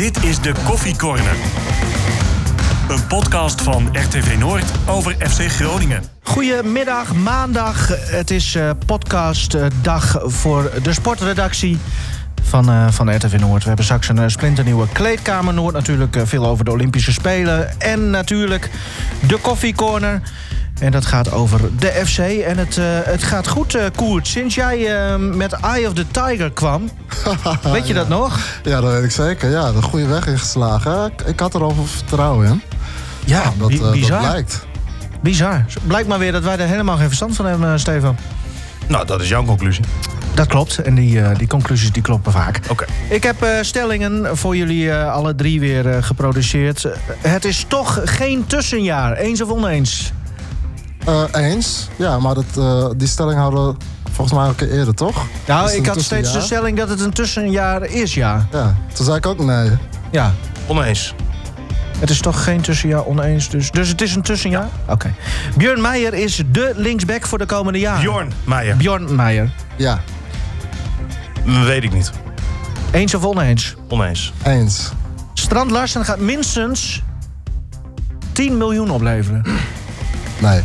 Dit is de Koffie Corner. Een podcast van RTV Noord over FC Groningen. Goedemiddag, maandag. Het is uh, podcastdag voor de sportredactie van, uh, van RTV Noord. We hebben straks een uh, splinternieuwe kleedkamer Noord. Natuurlijk veel over de Olympische Spelen. En natuurlijk de Koffie Corner. En dat gaat over de FC. En het, uh, het gaat goed, uh, Koert. Sinds jij uh, met Eye of the Tiger kwam. weet je ja. dat nog? Ja, dat weet ik zeker. Ja, de goede weg ingeslagen. Ik, ik had er al vertrouwen in. Ja, dat, bizar. dat blijkt. Bizar. Blijkt maar weer dat wij er helemaal geen verstand van hebben, Stefan. Nou, dat is jouw conclusie. Dat klopt. En die, uh, die conclusies die kloppen vaak. Oké. Okay. Ik heb uh, stellingen voor jullie uh, alle drie weer geproduceerd. het is toch geen tussenjaar. Eens of oneens? Uh, eens. Ja, maar dat, uh, die stelling hadden we volgens mij ook eerder, toch? Nou, ik had steeds de stelling dat het een tussenjaar is, ja. Ja, toen zei ik ook nee. Ja. Oneens. Het is toch geen tussenjaar oneens, dus, dus het is een tussenjaar? Ja. Oké. Okay. Björn Meijer is de linksback voor de komende jaren. Bjorn Meijer. Bjorn Meijer. Ja. Weet ik niet. Eens of oneens? Oneens. Eens. Strand Larsen gaat minstens 10 miljoen opleveren. Nee.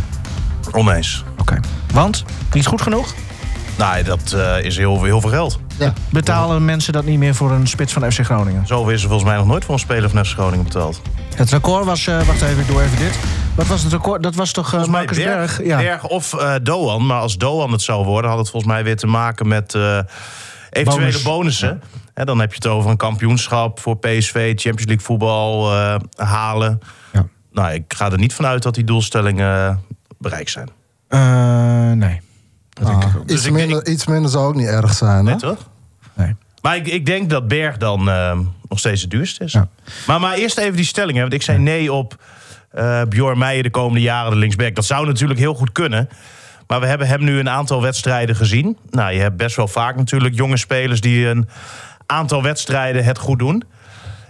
Oneens. Oké. Okay. Want? Niet goed genoeg? Nee, dat uh, is heel, heel veel geld. Ja. Betalen ja. mensen dat niet meer voor een spits van FC Groningen? Zo is er volgens mij nog nooit voor een speler van FC Groningen betaald. Het record was... Uh, wacht even, ik doe even dit. Wat was het record? Dat was toch uh, Marcus Berg? Berg? Ja. Berg of uh, Doan. Maar als Doan het zou worden, had het volgens mij weer te maken met eventuele Bonus. bonussen. Ja. He, dan heb je het over een kampioenschap voor PSV, Champions League voetbal halen. Ja. Nou, ik ga er niet vanuit dat die doelstellingen bereikt zijn. nee. Dat ah, denk ik iets, dus minder, ik, iets minder zou ook niet erg zijn, nee, hè? toch? Nee. Maar ik, ik denk dat Berg dan uh, nog steeds het duurste is. Ja. Maar, maar eerst even die stelling. Hè, want ik zei nee op uh, Bjorn Meijer de komende jaren de linksback. Dat zou natuurlijk heel goed kunnen. Maar we hebben hem nu een aantal wedstrijden gezien. Nou, je hebt best wel vaak natuurlijk jonge spelers... die een aantal wedstrijden het goed doen.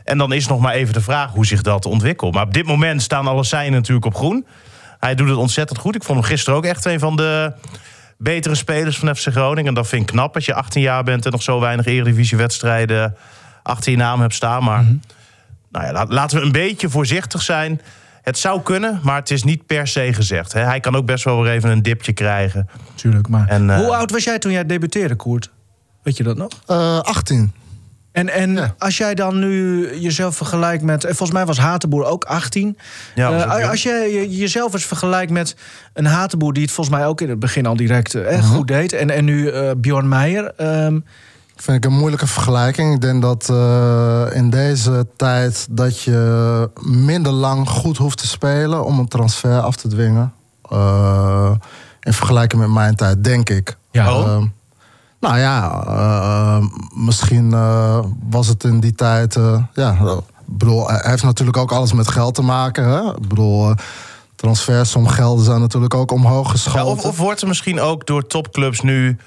En dan is nog maar even de vraag hoe zich dat ontwikkelt. Maar op dit moment staan alle seinen natuurlijk op groen. Hij doet het ontzettend goed. Ik vond hem gisteren ook echt een van de betere spelers van FC Groningen. En dat vind ik knap als je 18 jaar bent en nog zo weinig eredivisiewedstrijden achter je naam hebt staan. Maar mm -hmm. nou ja, laten we een beetje voorzichtig zijn. Het zou kunnen, maar het is niet per se gezegd. Hè. Hij kan ook best wel weer even een dipje krijgen. Tuurlijk, maar en, uh, hoe oud was jij toen jij debuteerde, Koert? Weet je dat nog? Uh, 18. En, en ja. als jij dan nu jezelf vergelijkt met... Volgens mij was Hatenboer ook 18. Ja, uh, als jij jezelf eens vergelijkt met een Hatenboer... die het volgens mij ook in het begin al direct uh, uh -huh. goed deed... en, en nu uh, Bjorn Meijer... Um... Vind ik een moeilijke vergelijking. Ik denk dat in deze tijd dat je minder lang goed hoeft te spelen... om een transfer af te dwingen. In vergelijking met mijn tijd, denk ik. Ja. Oh. Nou ja, uh, misschien uh, was het in die tijd. Uh, ja, ik bedoel, hij heeft natuurlijk ook alles met geld te maken. Hè? Ik bedoel, transfersomgelden zijn natuurlijk ook omhoog geschoten. Ja, of, of, wordt er misschien ook door topclubs nu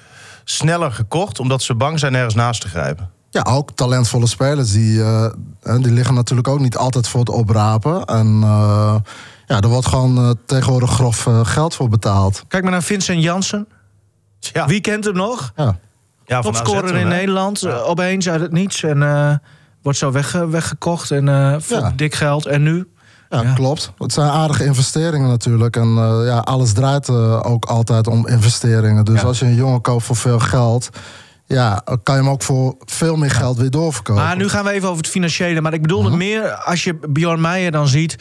sneller gekocht omdat ze bang zijn ergens naast te grijpen? Ja, ook talentvolle spelers die, die liggen natuurlijk ook niet altijd voor het oprapen. En ja, er wordt gewoon tegenwoordig grof geld voor betaald. Kijk maar naar Vincent Jansen. Ja. Wie kent hem nog? Ja. Ja, Topscorer in Nederland, ja. opeens uit het niets. En uh, wordt zo weg, weggekocht en uh, voor ja. dik geld. En nu? Ja, ja, klopt. Het zijn aardige investeringen natuurlijk. En uh, ja, alles draait ook altijd om investeringen. Dus als je een jongen koopt voor veel geld... Ja, kan je hem ook voor veel meer geld weer doorverkopen. Maar nu gaan we even over het financiële. Maar ik bedoel het meer als je Bjorn Meijer dan ziet...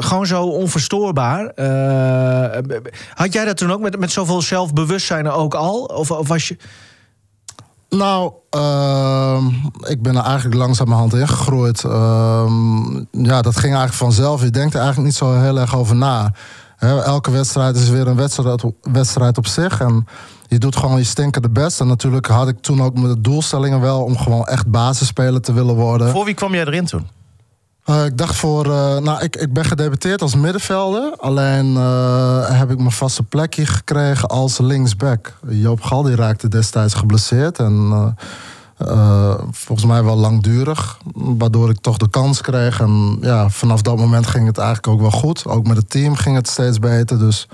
gewoon zo onverstoorbaar. had jij dat toen ook met, met zoveel zelfbewustzijn ook al? Of, of was je... Nou, uh, ik ben er eigenlijk langzamerhand ingegroeid. Uh, ja, dat ging eigenlijk vanzelf. Je denkt er eigenlijk niet zo heel erg over na. Elke wedstrijd is weer een wedstrijd, wedstrijd op zich. En je doet gewoon je stinkende best. En natuurlijk had ik toen ook mijn doelstellingen wel... om gewoon echt basisspeler te willen worden. Voor wie kwam jij erin toen? Uh, ik dacht voor. Uh, nou, ik, ik ben gedebuteerd als middenvelder. Alleen uh, heb ik mijn vaste plekje gekregen als linksback. Joop Gal die raakte destijds geblesseerd. En volgens mij wel langdurig. Waardoor ik toch de kans kreeg. En ja, vanaf dat moment ging het eigenlijk ook wel goed. Ook met het team ging het steeds beter. Dus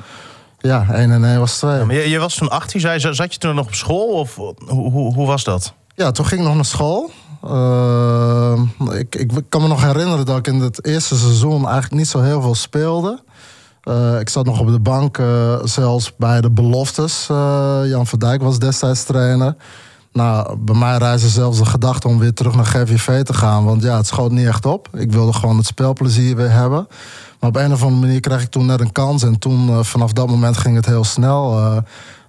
ja, 1 en 1 was 2. Ja, je, je, was toen 18, zei, zat je toen nog op school? Of hoe, hoe, hoe was dat? Ja, toen ging ik nog naar school. Uh, ik, ik kan me nog herinneren dat ik in het eerste seizoen eigenlijk niet zo heel veel speelde. Uh, ik zat nog op de bank, uh, zelfs bij de beloftes. Jan van Dijk was destijds trainer. Nou, bij mij reisde zelfs de gedachte om weer terug naar GVV te gaan. Want ja, het schoot niet echt op. Ik wilde gewoon het spelplezier weer hebben. Maar op een of andere manier kreeg ik toen net een kans. En toen, vanaf dat moment ging het heel snel.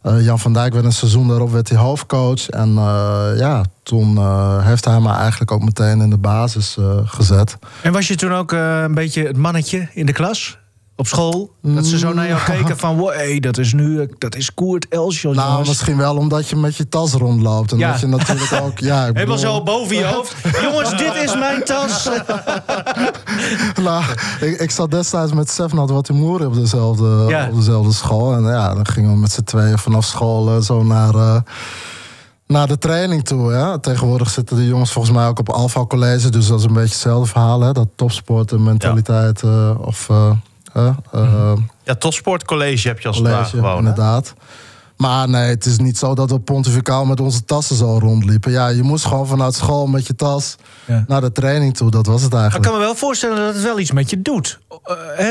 Uh, Jan van Dijk werd een seizoen daarop werd hij hoofdcoach. En uh, ja, toen uh, heeft hij me eigenlijk ook meteen in de basis gezet. En was je toen ook een beetje het mannetje in de klas? Op school? Dat ze zo naar jou keken van... Wow, hey, dat is nu dat is Koert Elsje. Nou, misschien wel omdat je met je tas rondloopt. En ja. dat je natuurlijk ook... Ja, ik Helemaal zo boven je hoofd. Jongens, dit is mijn tas. nou, ik, ik zat destijds met Stefan wat Moer op dezelfde, ja. op dezelfde school. En ja, dan gingen we met z'n tweeën vanaf school zo naar... Uh, naar de training toe. Hè? Tegenwoordig zitten de jongens volgens mij ook op Alpha College. Dus dat is een beetje hetzelfde verhaal. Hè? Dat topsport en mentaliteit. Ja. Uh, of uh, uh, ja, topsportcollege heb je als college, het ware Inderdaad. Maar nee, het is niet zo dat we pontificaal met onze tassen zo rondliepen. Ja, je moest gewoon vanuit school met je tas naar de training toe. Dat was het eigenlijk. ik kan me wel voorstellen dat het wel iets met je doet. Uh,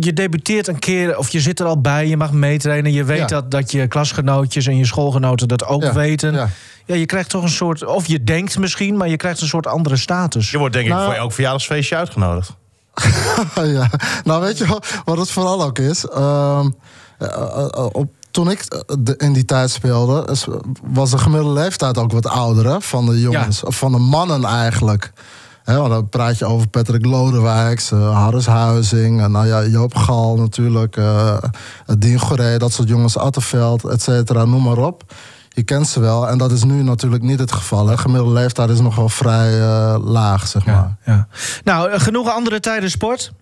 je debuteert een keer of je zit er al bij. Je mag meetrainen. Je weet dat, dat je klasgenootjes en je schoolgenoten dat ook weten. Ja. ja. je krijgt toch een soort... Of je denkt misschien, maar je krijgt een soort andere status. Je wordt denk ik nou, voor elk verjaardagsfeestje uitgenodigd. ja, nou weet je wat het vooral ook is? Uh, op, toen ik in die tijd speelde, was de gemiddelde leeftijd ook wat ouder van de jongens, of van de mannen eigenlijk. He, dan praat je over Patrick Lodewijks, uh, Harris Huizing, nou ja, Joop Gal natuurlijk, uh, Dien Goré, dat soort jongens, Attenveld, et cetera, noem maar op je kent ze wel. En dat is nu natuurlijk niet het geval. Hè. Gemiddelde leeftijd is nog wel vrij uh, laag, zeg maar. Ja, Nou, eh, genoeg andere tijden sport.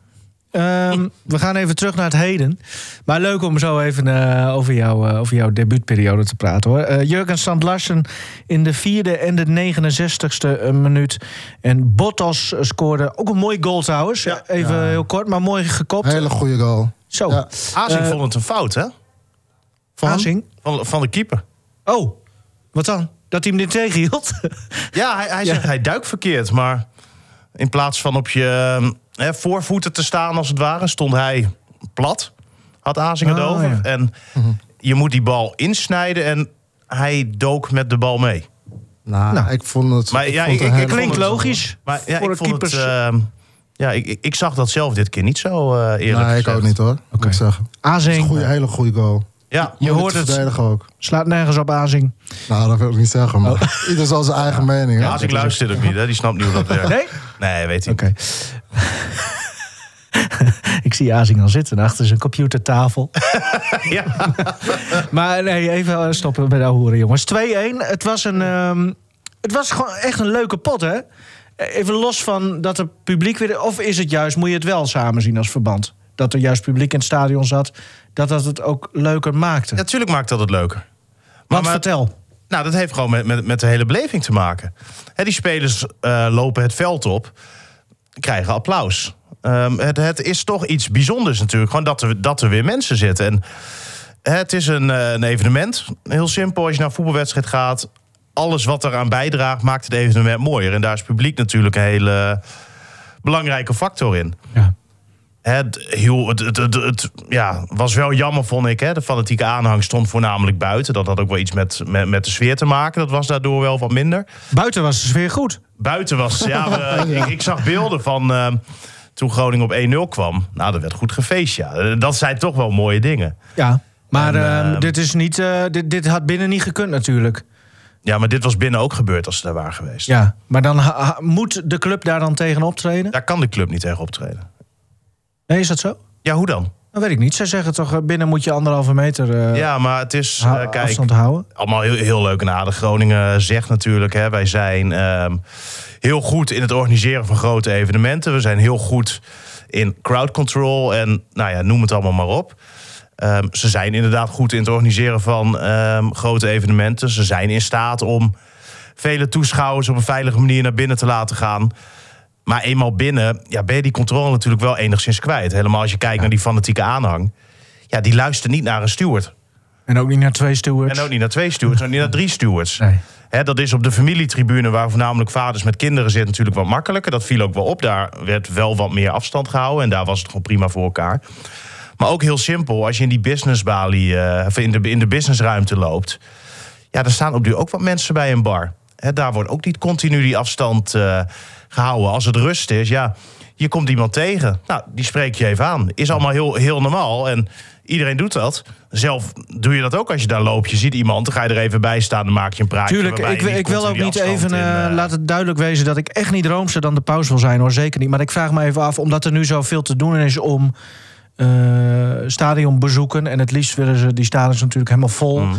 Um, we gaan even terug naar het heden. Maar leuk om zo even uh, over, jou, uh, over jouw debuutperiode te praten hoor. Uh, Jurgen Sand Larsen in de vierde en de 69ste minuut. En Bottas scoorde ook een mooi goal trouwens. Ja. Even ja. heel kort, maar mooi gekopt. Hele goede goal. Zo. Ja. Azing vond het een fout, hè? Van? Azing? Van, van de keeper. Oh, wat dan? Dat hij hem niet tegenhield? Ja, hij, hij zegt hij duikt verkeerd. Maar in plaats van op je hè, voorvoeten te staan als het ware... stond hij plat. Had Azing het oh, over. En mhm. je moet die bal insnijden en hij dook met de bal mee. Nou, nou ik vond het... Maar ja, ik, ik, klinkt logisch. Maar ja, voor ik vond keepers. het... Uh, ja, ik, ik zag dat zelf dit keer niet zo uh, eerlijk Nee, ik ook niet hoor. Oké. zeggen. Azing. Een hele goede goal. Ja, je hoort het. ook. Slaat nergens op Azing. Nou, dat wil ik niet zeggen, maar oh. ieder zal zijn eigen mening. Ja, Azing luistert ook niet, hè? die snapt niet hoe dat werkt. Nee? Nee, weet hij Oké. ik zie Azing al zitten achter zijn computertafel. ja. maar nee, even stoppen met horen, jongens. 2-1. Het was een. Um, het was gewoon echt een leuke pot, hè? Even los van dat er publiek weer. Of is het juist, moet je het wel samen zien als verband? Dat er juist publiek in het stadion zat dat dat het ook leuker maakte. Natuurlijk maakt dat het leuker. Maar, Wat vertel? Nou, dat heeft gewoon met, met, met de hele beleving te maken. die spelers uh, lopen het veld op, krijgen applaus. Um, het, het, is toch iets bijzonders natuurlijk. Gewoon dat er, dat er weer mensen zitten. En het is een, uh, een evenement. Heel simpel, als je naar een voetbalwedstrijd gaat... alles wat eraan bijdraagt, maakt het evenement mooier. En daar is publiek natuurlijk een hele belangrijke factor in. Ja. Het, heel, het, het, het, ja, was wel jammer, vond ik. Hè. De fanatieke aanhang stond voornamelijk buiten. Dat had ook wel iets met, met, met de sfeer te maken. Dat was daardoor wel wat minder. Buiten was de sfeer goed. Buiten was, ja. ik, ik, zag beelden van uh, toen Groningen op 1-0 kwam. Nou, dat werd goed gefeest, ja. Dat zijn toch wel mooie dingen. Ja, maar en, uh, dit, is niet, uh, dit, dit had binnen niet gekund natuurlijk. Ja, maar dit was binnen ook gebeurd als ze daar waren geweest. Ja, maar dan moet de club daar dan tegen optreden? Daar kan de club niet tegen optreden. Nee, is dat zo? Ja, hoe dan? Dat weet ik niet. Zij zeggen toch, eh, binnen moet je anderhalve meter uh, ja, maar het is, uh, kijk, afstand houden. Allemaal heel, heel leuk en aardig. Groningen zegt natuurlijk, hè, wij zijn um, heel goed in het organiseren van grote evenementen. We zijn heel goed in crowd control en nou ja, noem het allemaal maar op. Um, ze zijn inderdaad goed in het organiseren van um, grote evenementen. Ze zijn in staat om vele toeschouwers op een veilige manier naar binnen te laten gaan. Maar eenmaal binnen ja, ben je die controle natuurlijk wel enigszins kwijt. Helemaal als je kijkt naar die fanatieke aanhang. Ja, die luistert niet naar een steward. En ook niet naar twee stewards. En ook niet naar twee stewards, en niet naar drie stewards. Nee. Dat is op de familietribune, waar voornamelijk vaders met kinderen zitten, natuurlijk wat makkelijker. Dat viel ook wel op. Daar werd wel wat meer afstand gehouden. En daar was het gewoon prima voor elkaar. Maar ook heel simpel, als je in die businessbalie, of in de, in de businessruimte loopt. Ja, er staan op nu ook wat mensen bij een bar. Daar wordt ook niet continu die afstand eh, gehouden. Als het rust is, ja, je komt iemand tegen. Nou, die spreek je even aan. Is allemaal heel, heel normaal. En iedereen doet dat. Zelf doe je dat ook als je daar loopt. Je ziet iemand, dan ga je er even bij staan. Dan maak je een praatje. Tuurlijk, ik, ik wil ook niet even, in, laat het duidelijk wezen dat ik echt niet roomser dan de pauze wil zijn hoor, zeker niet. Maar ik vraag me even af, omdat er nu zoveel te doen is om eh stadionbezoeken en het liefst willen ze die stadions natuurlijk helemaal vol. Mhm.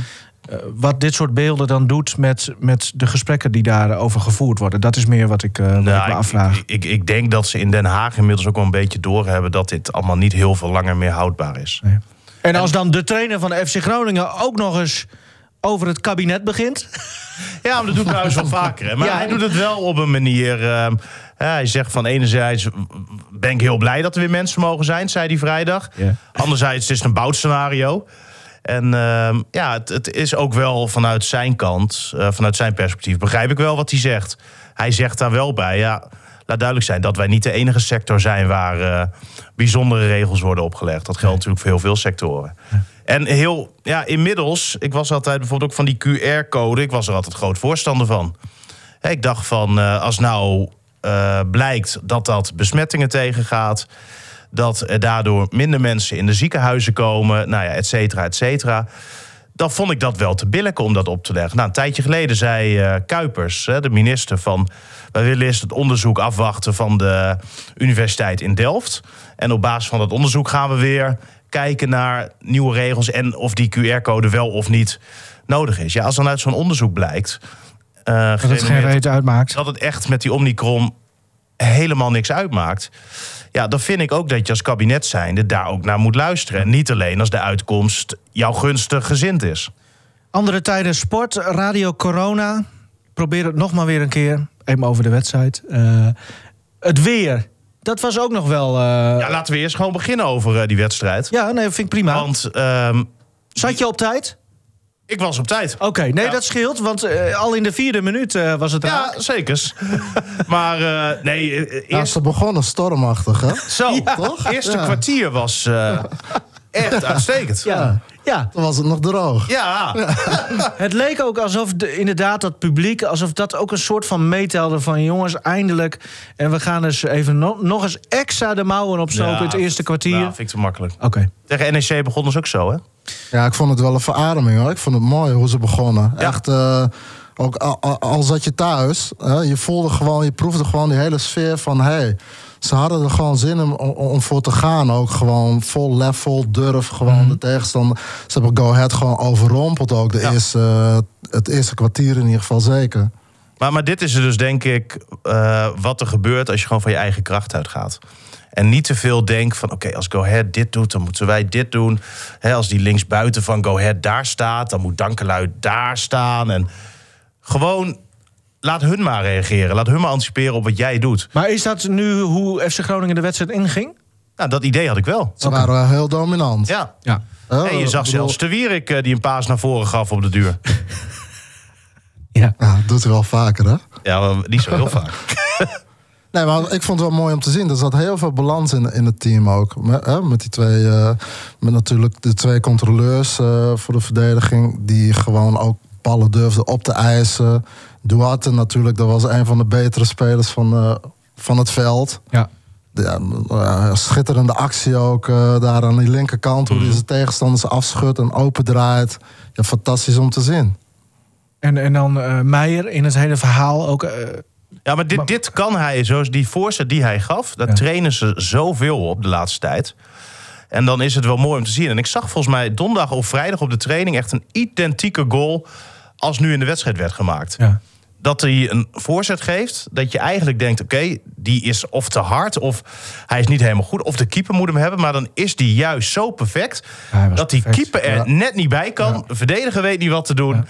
Eh, wat dit soort beelden dan doet met, met de gesprekken die daarover gevoerd worden. Dat is meer wat ik, eh, wat ik Nou, me ik, afvraag. ik, ik, ik denk dat ze in Den Haag inmiddels ook wel een beetje doorhebben dat dit allemaal niet heel veel langer meer houdbaar is. En als dan de trainer van de FC Groningen ook nog eens over het kabinet begint. Ja, maar dat doet Buis wel vaker. Hè? Maar Ja. hij doet het wel op een manier. ehm, ja, hij zegt van enerzijds ben ik heel blij dat er weer mensen mogen zijn, zei hij vrijdag. Anderzijds het is een boutscenario. En ehm, ja, het, het is ook wel vanuit zijn kant, eh, vanuit zijn perspectief, begrijp ik wel wat hij zegt. Hij zegt daar wel bij, ja, laat duidelijk zijn dat wij niet de enige sector zijn waar eh, bijzondere regels worden opgelegd. Dat geldt natuurlijk voor heel veel sectoren. En heel, ja, inmiddels, ik was altijd bijvoorbeeld ook van die QR-code, ik was er altijd groot voorstander van. Ik dacht van, eh, als nou blijkt dat dat besmettingen tegengaat, dat er daardoor minder mensen in de ziekenhuizen komen, nou ja, et cetera, et cetera. Dan vond ik dat wel te billijken om dat op te leggen. Nou, een tijdje geleden zei eh, Kuipers, de minister, van... wij willen eerst het onderzoek afwachten van de universiteit in Delft. En op basis van dat onderzoek gaan we weer kijken naar nieuwe regels... en of die QR-code wel of niet nodig is. Ja, als dan uit zo'n onderzoek blijkt... eh, Dat het geen reet uitmaakt. dat het echt met die Omicron helemaal niks uitmaakt. Ja, dan vind ik ook dat je als kabinet zijnde daar ook naar moet luisteren. En niet alleen als de uitkomst jouw gunstig gezind is. Andere tijden sport, radio corona. Probeer het nog maar weer een keer. Even over de wedstrijd. Eh, het weer. Dat was ook nog wel... eh, Ja, laten we eerst gewoon beginnen over eh, die wedstrijd. ja, nee, vind ik prima. Want ehm, Zat je op tijd? Ik was op tijd. Oké, nee, Ja. dat scheelt. Want eh, al in de vierde minuut eh, was het raak. Ja, zeker. maar eh, nee, eh, Ja, eerst ze begonnen stormachtig, hè? zo. toch? Eerste Ja. kwartier was eh, echt uitstekend. Ja. ja. Toen was het nog droog. Ja, Het leek ook alsof de, inderdaad dat publiek... alsof dat ook een soort van meetelde van... jongens, eindelijk. En we gaan dus even no- nog eens extra de mouwen opstoken... Ja, in het eerste kwartier. Nou, vind ik te makkelijk. Oké. Tegen NEC begonnen ze ook zo, hè? Ja, ik vond het wel een verademing hoor. Ik vond het mooi hoe ze begonnen. Ja. Echt, eh, ook al, al- al zat je thuis, hè, je voelde gewoon, je proefde gewoon die hele sfeer van hey, ze hadden er gewoon zin in om, om voor te gaan. Ook gewoon vol lef, vol durf, gewoon de tegenstander. Ze hebben Go Ahead gewoon overrompeld ook. De Ja. eerste, eh, het eerste kwartier in ieder geval zeker. Maar, maar dit is dus denk ik eh, wat er gebeurt als je gewoon van je eigen kracht uitgaat. En niet te veel denkt van oké, als Go Ahead dit doet, dan moeten wij dit doen. Hè, als die linksbuiten van Go Ahead daar staat, dan moet Dankelui daar staan. En gewoon laat hun maar reageren. Laat hun maar anticiperen op wat jij doet. Maar is dat nu hoe FC Groningen de wedstrijd inging? Nou, dat idee had ik wel. Ze waren wel heel dominant. Ja. Ja. Hè, En je zag bedoel, zelfs de Wierik eh, die een paas naar voren gaf op de duur. ja. Ja, dat doet hij wel vaker hè. Ja, maar niet zo heel vaak. Nee, maar ik vond het wel mooi om te zien. Er zat heel veel balans in, in het team ook. Met, hè, met die twee, eh, met natuurlijk de twee controleurs eh, voor de verdediging. Die gewoon ook ballen durfden op te eisen. Duarte natuurlijk, dat was een van de betere spelers van, eh, van het veld. ja. Ja, schitterende actie ook eh, daar aan die linkerkant. Hoe hij zijn tegenstanders afschudt en opendraait. Ja, fantastisch om te zien. En, en dan eh Meijer in het hele verhaal ook... Ja, maar dit, dit kan hij, zoals die voorzet die hij gaf, daar Ja. trainen ze zoveel op de laatste tijd. En dan is het wel mooi om te zien. En ik zag volgens mij donderdag of vrijdag op de training echt een identieke goal als nu in de wedstrijd werd gemaakt. ja. Dat hij een voorzet geeft, dat je eigenlijk denkt: oké, die is of te hard, of hij is niet helemaal goed, of de keeper moet hem hebben. Maar dan is die juist zo perfect Ja, dat die perfect. keeper er Ja. net niet bij kan. De verdediger weet niet wat te doen.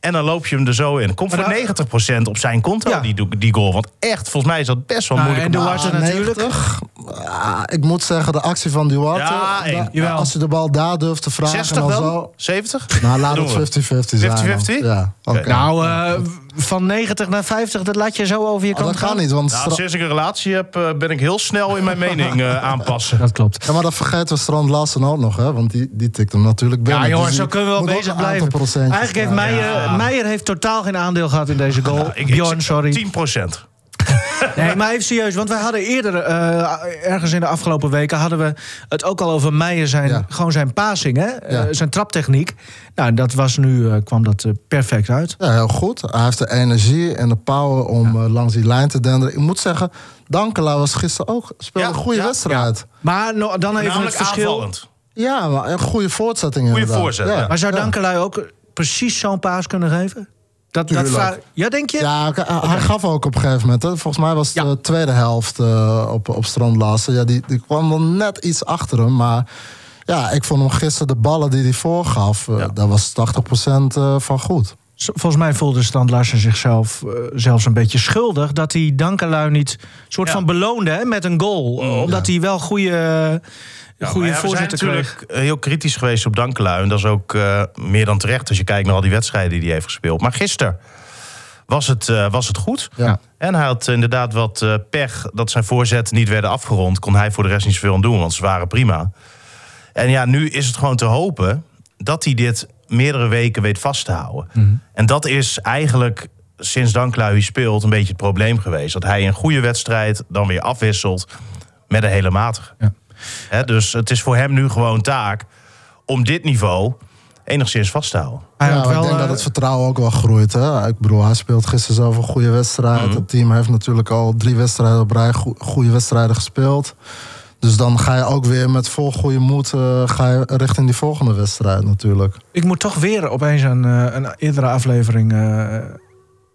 En dan loop je hem er zo in. Komt voor nou- 90% op zijn konto, Ja. die, die goal. Want echt, volgens mij is dat best wel Nou, moeilijk. en om Duarte te- natuurlijk. 90, ah, ik moet zeggen, de actie van Duarte... Ja, da- als je de bal daar durft te vragen... 60 dan? Zo, 70? nou, laat het we. 50-50 zijn. dan. 50-50? Ja, oké. Nou, eh, van 90 naar 50, dat laat je zo over je Oh, kant dat kan gaan? niet, want... Nou, sinds ik een relatie heb, eh, ben ik heel snel in mijn mening eh, aanpassen. Dat klopt. Ja, maar dan vergeten we Strand Lassen ook nog, hè? Want die, die tikt hem natuurlijk binnen. Ja, jongens, Dus zo kunnen we wel bezig blijven. Eigenlijk heeft. Meijer, Ja. Meijer heeft totaal geen aandeel gehad in deze goal. Ik- ik Bjorn, sorry. 10 procent. Nee, maar even serieus, want wij hadden eerder, eh, ergens in de afgelopen weken, hadden we het ook al over Meijer zijn, Ja. gewoon zijn passing, hè? Eh, zijn traptechniek. Nou, dat was nu, eh, kwam dat perfect uit. Ja, heel goed. Hij heeft de energie en de power om langs die lijn te denderen. Ik moet zeggen, Dankela was gisteren ook... speelde Ja, een goede ja, wedstrijd. Maar no- dan even Namelijk het verschil. aanvallend. Ja, maar een goede voortzetting Goede inderdaad. voorzet, ja. Maar zou. Dankelui ook precies zo'n paas kunnen geven? Dat, dat ja, denk je? Ja, hij- hij gaf ook op een gegeven moment. Hè. Volgens mij was Ja. de tweede helft eh, op, op Strand Lassen. Ja, die, die kwam wel net iets achter hem. Maar ja, ik vond hem gisteren de ballen die hij voorgaf... eh, Ja. daar was 80% eh, van goed. Volgens mij voelde Strand Larsen zichzelf zelfs een beetje schuldig... dat hij Dankelui niet soort Ja. van beloonde hè, met een goal. Mm, omdat hij wel goede, Ja, goede ja, zijn kreeg. natuurlijk heel kritisch geweest op Dankelui. En dat is ook eh, meer dan terecht als je kijkt naar al die wedstrijden die hij heeft gespeeld. Maar gisteren was het, eh, was het goed. Ja. En hij had inderdaad wat eh, pech dat zijn voorzetten niet werden afgerond. Kon hij voor de rest niet zoveel aan doen, want ze waren prima. En ja, nu is het gewoon te hopen dat hij dit meerdere weken weet vast te houden. Mhm. En dat is eigenlijk sinds Danklui speelt een beetje het probleem geweest. Dat hij een goede wedstrijd dan weer afwisselt met een hele matige. Ja. Hè, dus het is voor hem nu gewoon taak om dit niveau enigszins vast te houden. Ja, wel, ik denk eh, dat het vertrouwen ook wel groeit. Hè? Ik bedoel, hij speelt gisteren zelf een goede wedstrijd. Mhm. Het team heeft natuurlijk al drie wedstrijden op rij go- goede wedstrijden gespeeld. Dus dan ga je ook weer met vol goede moed eh, ga je richting die volgende wedstrijd natuurlijk. Ik moet toch weer opeens aan eh, een eerdere aflevering... eh,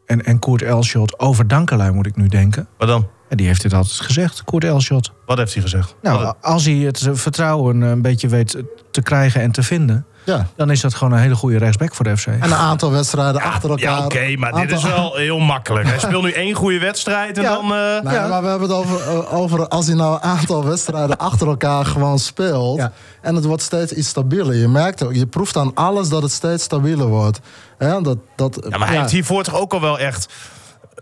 en, en Koert Elschot over Dankelui moet ik nu denken. Wat dan? En die heeft dit altijd gezegd, Koert Elschot. Wat heeft hij gezegd? Nou, als hij het vertrouwen een beetje weet te krijgen en te vinden... Ja. dan is dat gewoon een hele goede rechtsback voor de FC. En een aantal wedstrijden achter elkaar. ja, oké, maar dit is wel heel makkelijk. Hij speelt nu één goede wedstrijd en Ja. dan... eh, Nee, Ja. maar we hebben het over, eh, over als hij nou een aantal wedstrijden achter elkaar gewoon speelt. En het wordt steeds iets stabieler. Je merkt ook, je proeft aan alles dat het steeds stabieler wordt. Dat, dat, Ja, maar hij heeft hiervoor toch ook al wel echt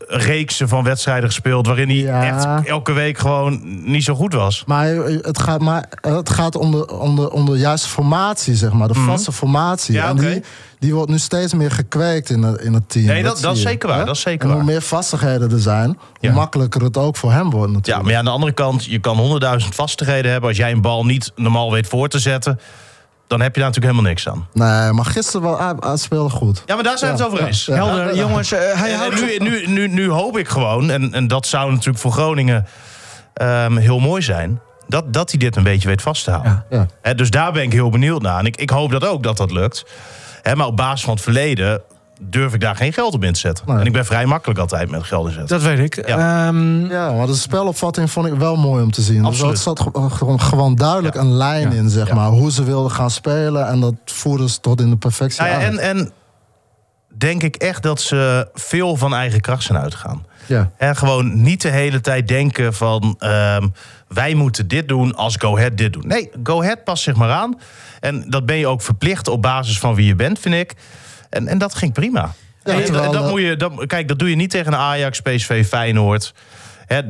reeksen van wedstrijden gespeeld... waarin hij Ja. echt elke week gewoon niet zo goed was. Maar het gaat, maar het gaat om, de, om, de, om de juiste formatie, zeg maar. De vaste formatie. Mhm. Ja, en die, die wordt nu steeds meer gekweekt in het, in het team. Nee, dat- dat is zeker waar, hè? dat is zeker en hoe waar. meer vastigheden er zijn, hoe Ja. makkelijker het ook voor hem wordt Ja, natuurlijk. maar ja, aan de andere kant, je kan honderdduizend vastigheden hebben... als jij een bal niet normaal weet voor te zetten... dan heb je daar natuurlijk helemaal niks aan. Nee, maar gisteren wel, hij, hij speelde goed. Ja, maar daar zijn we het over eens. Ja. Helder, jongens. eh, hij En, houdt... nu, nu, nu, nu hoop ik gewoon, en, en dat zou natuurlijk voor Groningen ehm, heel mooi zijn... Dat, dat hij dit een beetje weet vast te houden. Ja. Ja. Hè, dus daar ben ik heel benieuwd naar. En ik, ik hoop dat ook dat dat lukt. Hè, maar op basis van het verleden durf ik daar geen geld op in te zetten. Nee. En ik ben vrij makkelijk altijd met geld inzetten. Dat weet ik. Ja. Ehm, Ja, maar de spelopvatting vond ik wel mooi om te zien. Dus Absoluut. er zat ge- gewoon, gewoon duidelijk Ja. een lijn Ja. in, zeg Ja. maar. Hoe ze wilden gaan spelen. En dat voerden ze tot in de perfectie Nou en, en denk ik echt dat ze veel van eigen kracht zijn uitgegaan. Ja. En gewoon niet de hele tijd denken van... ehm, wij moeten dit doen als Go Ahead dit doet. Nee, Go Ahead past zich maar aan. En dat ben je ook verplicht op basis van wie je bent, vind ik. En, en dat ging prima. Ja, En terwijl, dat eh, moet je, dat, kijk, dat doe je niet tegen een Ajax, PSV, Feyenoord.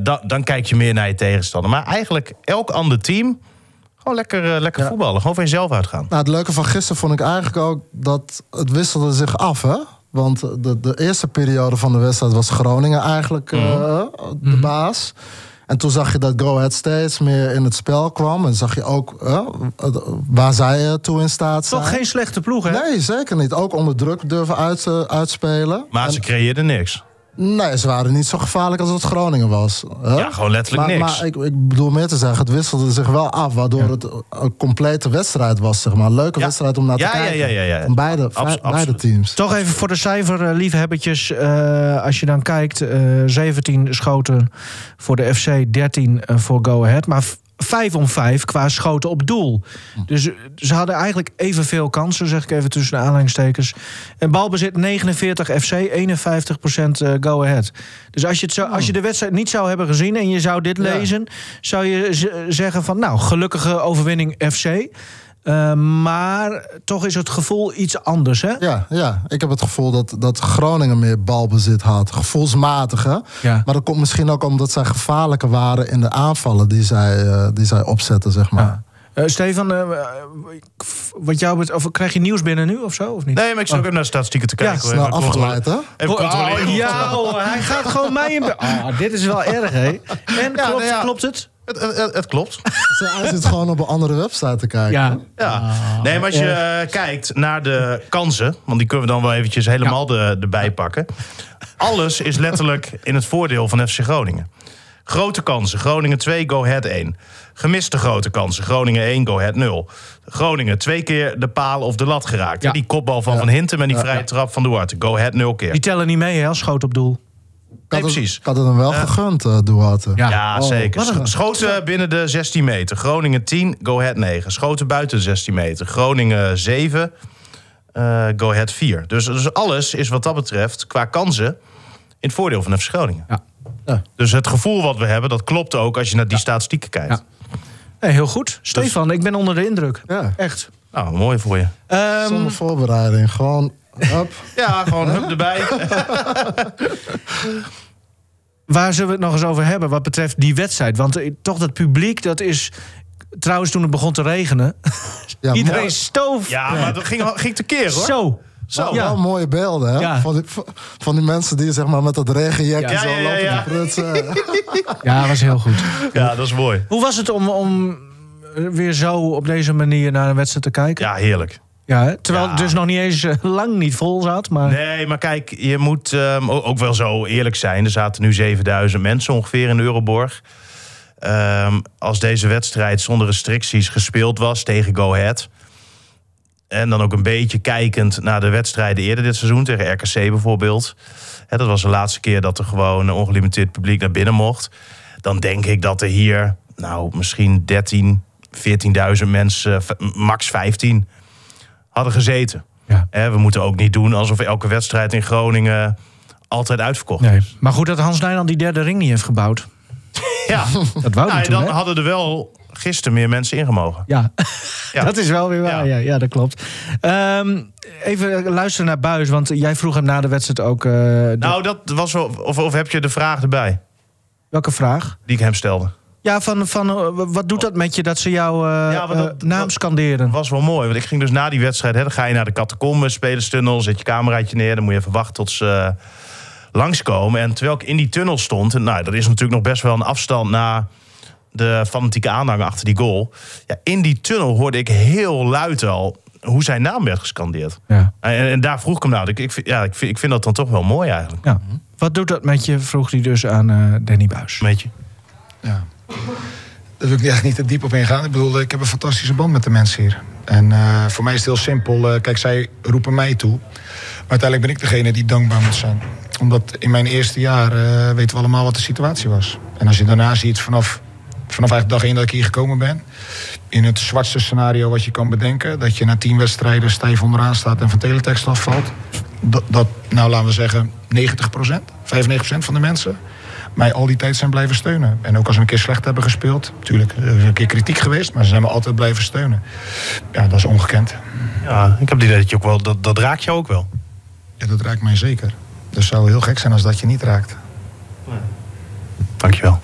Da- dan kijk je meer naar je tegenstander. Maar eigenlijk elk ander team... gewoon lekker, eh, lekker Ja. voetballen. Gewoon van jezelf uitgaan. Nou, het leuke van gisteren vond ik eigenlijk ook dat het wisselde zich af, hè? Want de, de eerste periode van de wedstrijd was Groningen eigenlijk eh, Mhm. de baas. En toen zag je dat Go Ahead steeds meer in het spel kwam. En zag je ook eh, waar zij toe in staat zijn. toch geen slechte ploeg, hè? Nee, zeker niet. Ook onder druk durven uit, eh, uitspelen. Maar En- ze creëerden niks. Nee, ze waren niet zo gevaarlijk als het Groningen was. hè? Ja, gewoon letterlijk maar, niks. Maar ik, ik bedoel meer te zeggen, het wisselde zich wel af... waardoor het een complete wedstrijd was, zeg maar. Een leuke Ja. wedstrijd om naar te kijken. ja, ja, ja. Van beide, Abs- beide teams. Toch even voor de cijferliefhebbertjes. eh als je dan kijkt, eh 17 schoten voor de FC, 13 eh, voor Go Ahead. Maar vijf om vijf qua schoten op doel. Dus eh, ze hadden eigenlijk evenveel kansen, zeg ik even tussen de aanhalingstekens. En balbezit 49 FC, 51 procent go ahead. Dus als je, het zo, als je de wedstrijd niet zou hebben gezien en je zou dit Ja. lezen, zou je zeggen van nou, gelukkige overwinning FC. Eh, maar toch is het gevoel iets anders, hè? Ja, ja, ik heb het gevoel dat, dat Groningen meer balbezit had. Gevoelsmatig, hè? Ja. Maar dat komt misschien ook omdat zij gevaarlijker waren in de aanvallen die zij, eh, die zij opzetten, zeg maar. Ja. Eh, Stefan, eh, wat jou bet- of krijg je nieuws binnen nu of zo? Of niet? Nee, maar ik zit ook even naar statistieken te Ja, kijken. Snel Even controleren. afgeleid, hè? Even controleren. Oh, ja, hij gaat gewoon mij in. be- Oh, dit is wel erg, hè? En klopt, nou ja. klopt het? Het, het, het- het klopt. Hij zit gewoon op een andere website te kijken. Ja. Ja. Nee, maar als je kijkt naar de kansen, want die kunnen we dan wel eventjes helemaal de, erbij pakken. Alles is letterlijk in het voordeel van FC Groningen. Grote kansen, Groningen 2, Go Ahead 1. Gemiste grote kansen, Groningen 1, Go Ahead 0. Groningen twee keer de paal of de lat geraakt. Ja. Die kopbal van Van Hintem en die vrije trap van Duarte. Go Ahead 0 keer. Die tellen niet mee, hè? als Schoot op doel. Ik Nee, had het- precies. Ik had het hem wel gegund, eh Duarte. Ja. Ja, Oh, zeker. een- Schoten binnen de 16 meter. Groningen 10, Go Ahead 9. Schoten buiten de 16 meter. Groningen 7, eh, Go Ahead 4. Dus, dus alles is wat dat betreft qua kansen in het voordeel van FC Groningen. Ja. Ja. Dus het gevoel wat we hebben, dat klopt ook als je naar die statistieken kijkt. Heel goed. Stefan, ik ben onder de indruk. Ja. Echt. Nou, mooi voor je. Ehm, Zonder voorbereiding. Gewoon, hup. Ja, gewoon hup erbij. waar zullen we het nog eens over hebben wat betreft die wedstrijd? Want eh, toch dat publiek, dat is... Trouwens, toen het begon te regenen... Ja, iedereen mooi. stoof. Ja, maar dat ging, ging tekeer hoor. Zo. Zo. Wel, Ja. wel mooie beelden, hè? Ja. Van, die, van die mensen die zeg maar, met dat regenjekje Ja, zo ja, ja, lopen ja. te prutsen. Ja, was heel goed. Ja, dat is mooi. Hoe was het om, om eh, weer zo op deze manier naar een wedstrijd te kijken? Ja, heerlijk. Ja, terwijl het dus nog niet eens eh, lang niet vol zat. Maar Nee, maar kijk, je moet ehm, ook wel zo eerlijk zijn. Er zaten nu 7000 mensen ongeveer in de Euroborg. Ehm, als deze wedstrijd zonder restricties gespeeld was tegen Go Ahead... en dan ook een beetje kijkend naar de wedstrijden eerder dit seizoen... tegen RKC bijvoorbeeld. Hè, dat was de laatste keer dat er gewoon een ongelimiteerd publiek naar binnen mocht. Dan denk ik dat er hier nou, misschien 13, 14.000 mensen, max 15 hadden gezeten. Ja. We moeten ook niet doen alsof elke wedstrijd in Groningen altijd uitverkocht Nee. is. Maar goed dat Hans Nijland die derde ring niet heeft gebouwd. Ja, Dat wou hij nou, toen, dan hè? hadden er wel gisteren meer mensen ingemogen. Ja. Ja. dat is wel weer waar. Ja, Ja. ja, dat klopt. Ehm, even luisteren naar Buis, want jij vroeg hem na de wedstrijd ook... eh, de- Nou, dat was wel. Of, of heb je de vraag erbij welke vraag? die ik hem stelde? Ja, van, van eh, wat doet dat met je dat ze jouw eh, Ja, dat- eh, naam dat- scanderen? was wel mooi. Want ik ging dus na die wedstrijd, hè, dan ga je naar de catacombe, spelerstunnel, zet je cameraatje neer, dan moet je even wachten tot ze eh, langskomen. En terwijl ik in die tunnel stond, en nou, dat is natuurlijk nog best wel een afstand na de fanatieke aanhang achter die goal. Ja, in die tunnel hoorde ik heel luid al hoe zijn naam werd gescandeerd. Ja. En, en daar vroeg ik hem nou. Ik, ik, vind- ja, ik, vind, ik vind dat dan toch wel mooi eigenlijk. ja. Wat doet dat met je, vroeg hij dus aan eh, Danny Buis. Weet je? Ja. Daar wil ik echt niet te diep op ingaan. Ik bedoel, ik heb een fantastische band met de mensen hier. En eh, voor mij is het heel simpel. Eh, kijk, zij roepen mij toe. Maar uiteindelijk ben ik degene die dankbaar moet zijn. Omdat in mijn eerste jaar eh, weten we allemaal wat de situatie was. En als je daarna ziet vanaf, vanaf eigenlijk dag één dat ik hier gekomen ben... in het zwartste scenario wat je kan bedenken... dat je na tien wedstrijden stijf onderaan staat en van teletext afvalt... dat, dat nou laten we zeggen 90% 95% van de mensen mij al die tijd zijn blijven steunen. En ook als we een keer slecht hebben gespeeld... natuurlijk, er is een keer kritiek geweest... maar ze zijn me altijd blijven steunen. Ja, dat is ongekend. Ja, ik heb het idee dat je ook wel. Dat, dat raakt je ook wel. Ja, dat raakt mij zeker. Dus het zou heel gek zijn als dat je niet raakt. Dankjewel.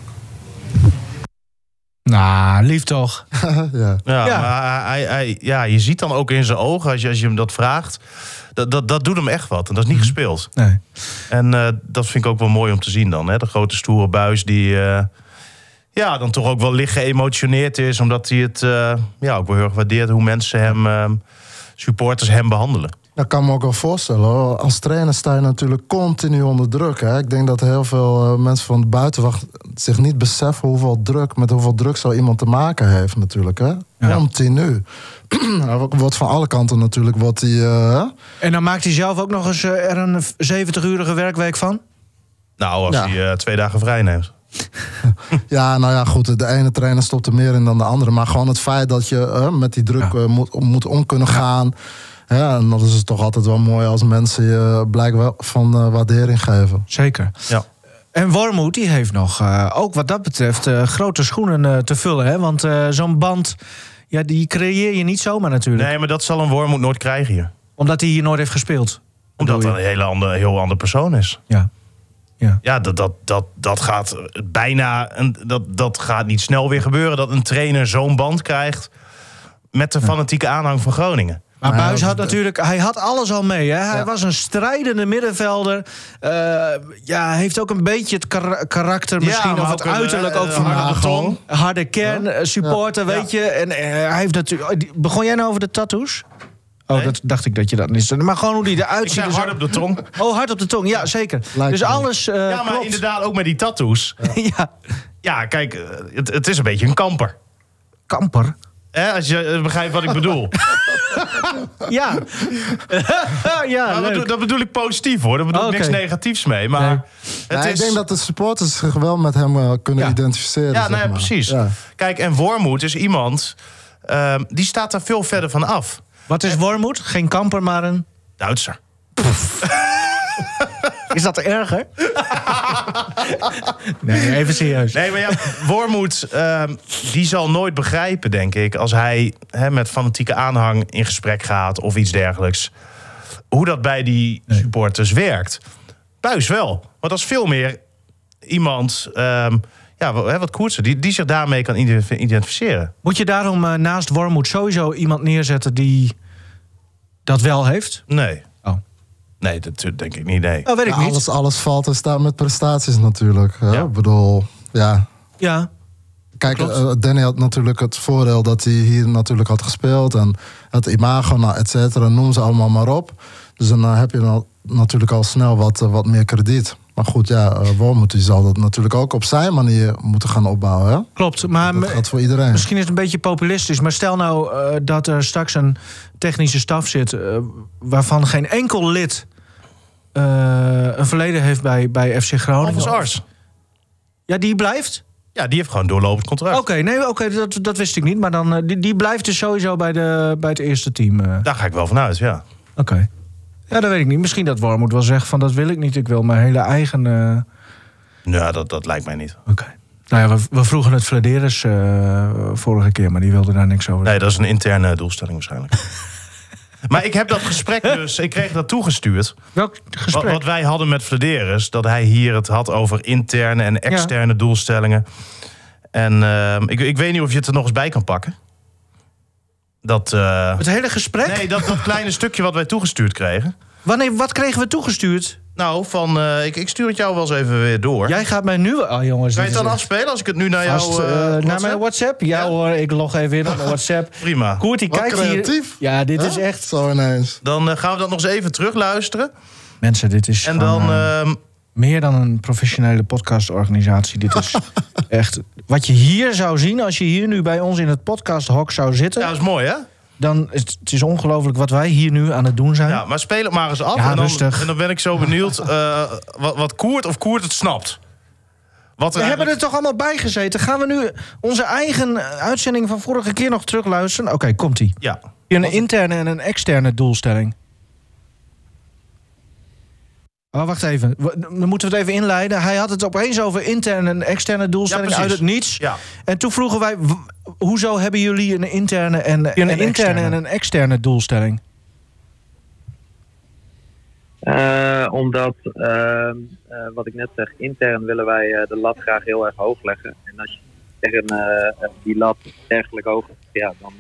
Nou, lief toch? ja. Ja, Ja. maar hij, hij, ja, je ziet dan ook in zijn ogen als je, als je hem dat vraagt. Dat, dat, dat doet hem echt wat. En dat is niet gespeeld. Nee. En eh, dat vind ik ook wel mooi om te zien dan. Hè? De grote stoere buis die eh, ja, dan toch ook wel licht geëmotioneerd is. Omdat hij het eh, ja, ook wel heel erg waardeert hoe mensen hem, supporters hem behandelen. Dat kan me ook wel voorstellen. Hoor. Als trainer sta je natuurlijk continu onder druk. Hè. Ik denk dat heel veel eh, mensen van de buitenwacht zich niet beseffen hoeveel druk, met hoeveel druk zo iemand te maken heeft natuurlijk. Hè. Ja. Continu. Wordt van alle kanten natuurlijk wordt hij. eh, hè. En dan maakt hij zelf ook nog eens eh, er een 70-urige werkweek van? Nou, als Ja. hij eh, twee dagen vrij neemt. ja, nou ja, goed. De ene trainer stopt er meer in dan de andere. Maar gewoon het feit dat je met die druk moet, moet om kunnen gaan. Ja, en dat is het toch altijd wel mooi als mensen je blijkbaar van eh, waardering geven. Zeker. Ja. En Wormoed die heeft nog, eh, ook wat dat betreft, eh, grote schoenen eh, te vullen. Hè? Want eh, zo'n band, ja, die creëer je niet zomaar natuurlijk. Nee, maar dat zal een Wormoed nooit krijgen hier. Omdat hij hier nooit heeft gespeeld. Omdat je? een hele andere, heel ander persoon is. Ja. Ja. Ja, dat, dat, dat, dat gaat bijna. Een, dat, dat gaat niet snel weer gebeuren. Dat een trainer zo'n band krijgt. met de fanatieke aanhang van Groningen. Maar Nou ja, Buis had natuurlijk, hij had alles al mee. Hè? Hij Ja. was een strijdende middenvelder. Eh, ja, heeft ook een beetje het kar- karakter, Ja, misschien maar of het een, uiterlijk eh, ook van harde beton. harde kern, eh, supporter, Ja. weet je. En eh, hij heeft natuurlijk. oh, Begon jij nou over de tattoos? Oh, Nee. dat dacht ik dat je dat niet. Maar gewoon hoe die eruit Ik ziet. dus- hard op de tong. Oh, hard op de tong, ja, zeker. Lijkt dus alles. eh, Ja, maar klopt. inderdaad ook met die tattoos. ja, Ja, kijk, eh, het, het is een beetje een kamper. kamper. Hè, als je eh, begrijpt wat ik bedoel. Ja. ja, Maar dat bedoel- dat bedoel ik positief hoor. Daar bedoel ik Oké. niks negatiefs mee. Maar Nee. het Ja, is... Ik denk dat de supporters zich wel met hem eh, kunnen Ja. identificeren. Ja, zeg nou ja, maar. precies. Ja. Kijk, en Wormoed is iemand... ehm, die staat daar veel verder van af. Wat is Wormoed? Geen kamper, maar een. Duitser. Is dat erger? nee, even serieus. Nee, maar ja, Wormoed, ehm, die zal nooit begrijpen, denk ik... als hij hè, met fanatieke aanhang in gesprek gaat of iets dergelijks... hoe dat bij die supporters werkt. Buis wel. Want dat is veel meer iemand... ehm, ja, wat koersen, die, die zich daarmee kan identif- identificeren. Moet je daarom eh, naast Wormoed sowieso iemand neerzetten die dat wel heeft? Nee. Nee, dat denk ik niet, nee. oh weet ik Ja, niet. alles, alles valt en staat met prestaties natuurlijk. Hè? Ja. Ik bedoel, ja. Ja, Kijk, Klopt. eh, Danny had natuurlijk het voordeel dat hij hier natuurlijk had gespeeld. En het imago, nou, et cetera, noem ze allemaal maar op. Dus dan eh, heb je dan natuurlijk al snel wat, eh, wat meer krediet. Maar goed, ja, uh, Wormoed die zal dat natuurlijk ook op zijn manier moeten gaan opbouwen. Hè? klopt. Maar Dat voor iedereen. misschien is het een beetje populistisch. Maar stel nou eh, dat er straks een technische staf zit... eh, waarvan geen enkel lid eh, een verleden heeft bij, bij FC Groningen. Alphonse Ars. Ja, die blijft? Ja, die heeft gewoon doorlopend contract. Oké, nee, oké, dat, dat wist ik niet. Maar dan, eh, die, die blijft dus sowieso bij, de, bij het eerste team. eh. Daar ga ik wel vanuit, ja. Oké. Ja, dat weet ik niet. Misschien dat Wormoed wel zegt van dat wil ik niet. Ik wil mijn hele eigen... Nou, dat, dat lijkt mij niet. Oké. Nou ja, we, we vroegen het Vladeris eh vorige keer, maar die wilde daar niks over. Nee, dat is een interne doelstelling waarschijnlijk. maar ik heb dat gesprek dus, ik kreeg dat toegestuurd. Welk gesprek? wat wij hadden met Vladeris, dat hij hier het had over interne en externe doelstellingen. En ehm, ik, ik weet niet of je het er nog eens bij kan pakken. Dat, eh, Het hele gesprek? nee, dat, dat kleine stukje wat wij toegestuurd kregen. Wanneer, wat kregen we toegestuurd? Nou, van, eh, ik, ik stuur het jou wel eens even weer door. Jij gaat mij nu... Oh jongens, kan je het dan afspelen als ik het nu naar jou... eh, naar mijn WhatsApp? Ja, Ja. hoor, ik log even in op mijn WhatsApp. Prima. Koert, die kijkt hier... creatief. Ja, dit is echt... Zo ineens. Dan gaan we dat nog eens even terugluisteren. Mensen, dit is En gewoon, dan... meer dan een professionele podcastorganisatie. Dit is echt... Wat je hier zou zien als je hier nu bij ons in het podcasthok zou zitten... ja, dat is mooi, hè? dan is het, is ongelooflijk wat wij hier nu aan het doen zijn. Ja, maar speel het maar eens af. Ja, en, dan, rustig. en dan ben ik zo benieuwd eh, wat, wat Koert of Koert het snapt. Wat We hebben er toch allemaal bij gezeten. Gaan we nu onze eigen eh, uitzending van vorige keer nog terugluisteren? Oké, komt-ie. Ja. Een interne en een externe doelstelling. Oh, wacht even. Dan moeten we het even inleiden. Hij had het opeens over interne en externe doelstelling Ja, uit het niets. Ja. En toen vroegen wij, hoezo hebben jullie een interne en een, interne interne en een externe doelstelling? Eh, omdat, ehm, eh, wat ik net zeg, intern willen wij eh, de lat graag heel erg hoog leggen. En als je tegen eh, die lat dergelijk hoog legt, ja, dan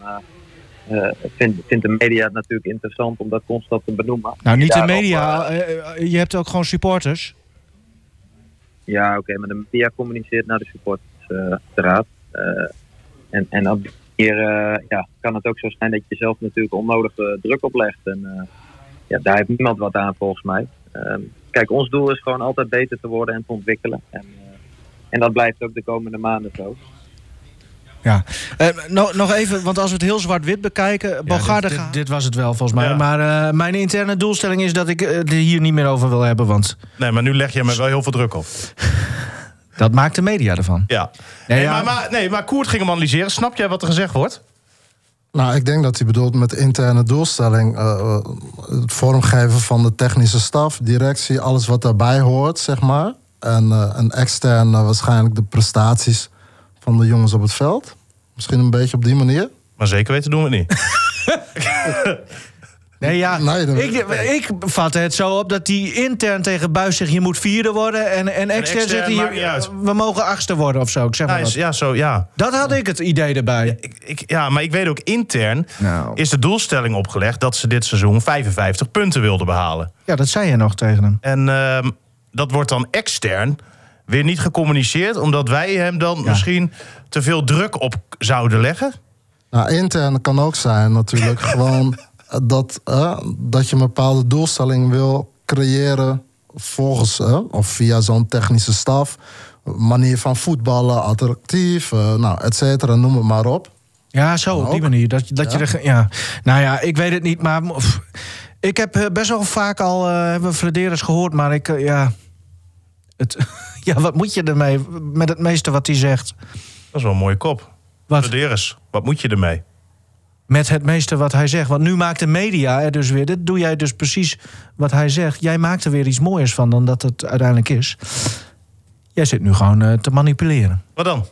eh, vindt, vindt de media het natuurlijk interessant om dat constant te benoemen. Nou, niet de media. eh, eh, je hebt ook gewoon supporters. ja, oké, maar de media communiceert naar de supportersraad. Eh en, en op die manier ja, kan het ook zo zijn dat je zelf natuurlijk onnodige druk oplegt. En ja, daar heeft niemand wat aan volgens mij. Ehm, kijk, ons doel is gewoon altijd beter te worden en te ontwikkelen. En, en dat blijft ook de komende maanden zo. Ja. Eh, no- nog even, want als we het heel zwart-wit bekijken... Bogarde dit- dit, dit was het wel volgens mij. Ja. Maar eh, mijn interne doelstelling is dat ik eh, het hier niet meer over wil hebben. Want Nee, maar nu leg je me wel heel veel druk op. Dat maakt de media ervan. Ja. Nee, Nee, ja. Maar, maar, nee, maar Koert ging hem analyseren. Snap jij wat er gezegd wordt? Nou, ik denk dat hij bedoelt met interne doelstelling. eh, eh, het vormgeven van de technische staf, directie, alles wat daarbij hoort, zeg maar. En, eh, en extern eh, waarschijnlijk de prestaties van de jongens op het veld. Misschien een beetje op die manier. Maar zeker weten doen we het niet. Nee, ja. Nee, ik, ik vat het zo op dat die intern tegen Buis zegt... je moet vierde worden. En, en extern, extern zegt hij... we mogen achtste worden of zo. Ik zeg maar Ja, is- ja, zo, ja. Dat had ik het idee erbij. Ik, ik, ja, maar ik weet ook intern Nou. is de doelstelling opgelegd dat ze dit seizoen 55 punten wilden behalen. Ja, dat zei je nog tegen hem. En ehm, dat wordt dan extern weer niet gecommuniceerd, omdat wij hem dan misschien te veel druk op zouden leggen. Nou, intern kan ook zijn natuurlijk gewoon dat, eh, dat je een bepaalde doelstelling wil creëren volgens eh, of via zo'n technische staf. Manier van voetballen, attractief, eh, nou, et cetera, noem het maar op. Ja, zo, op die manier. Dat, dat Je er, ja. Nou ja, ik weet het niet, maar... pff, ik heb best wel vaak al eh hebben Flederis gehoord, maar ik... ja, het, ja, wat moet je ermee met het meeste wat hij zegt? Dat is wel een mooie kop. Wat? Wat moet je ermee? Met het meeste wat hij zegt. Want nu maakt de media er dus weer... Dit doe jij dus precies wat hij zegt. Jij maakt er weer iets mooiers van dan dat het uiteindelijk is. Jij zit nu gewoon eh, te manipuleren. Wat dan?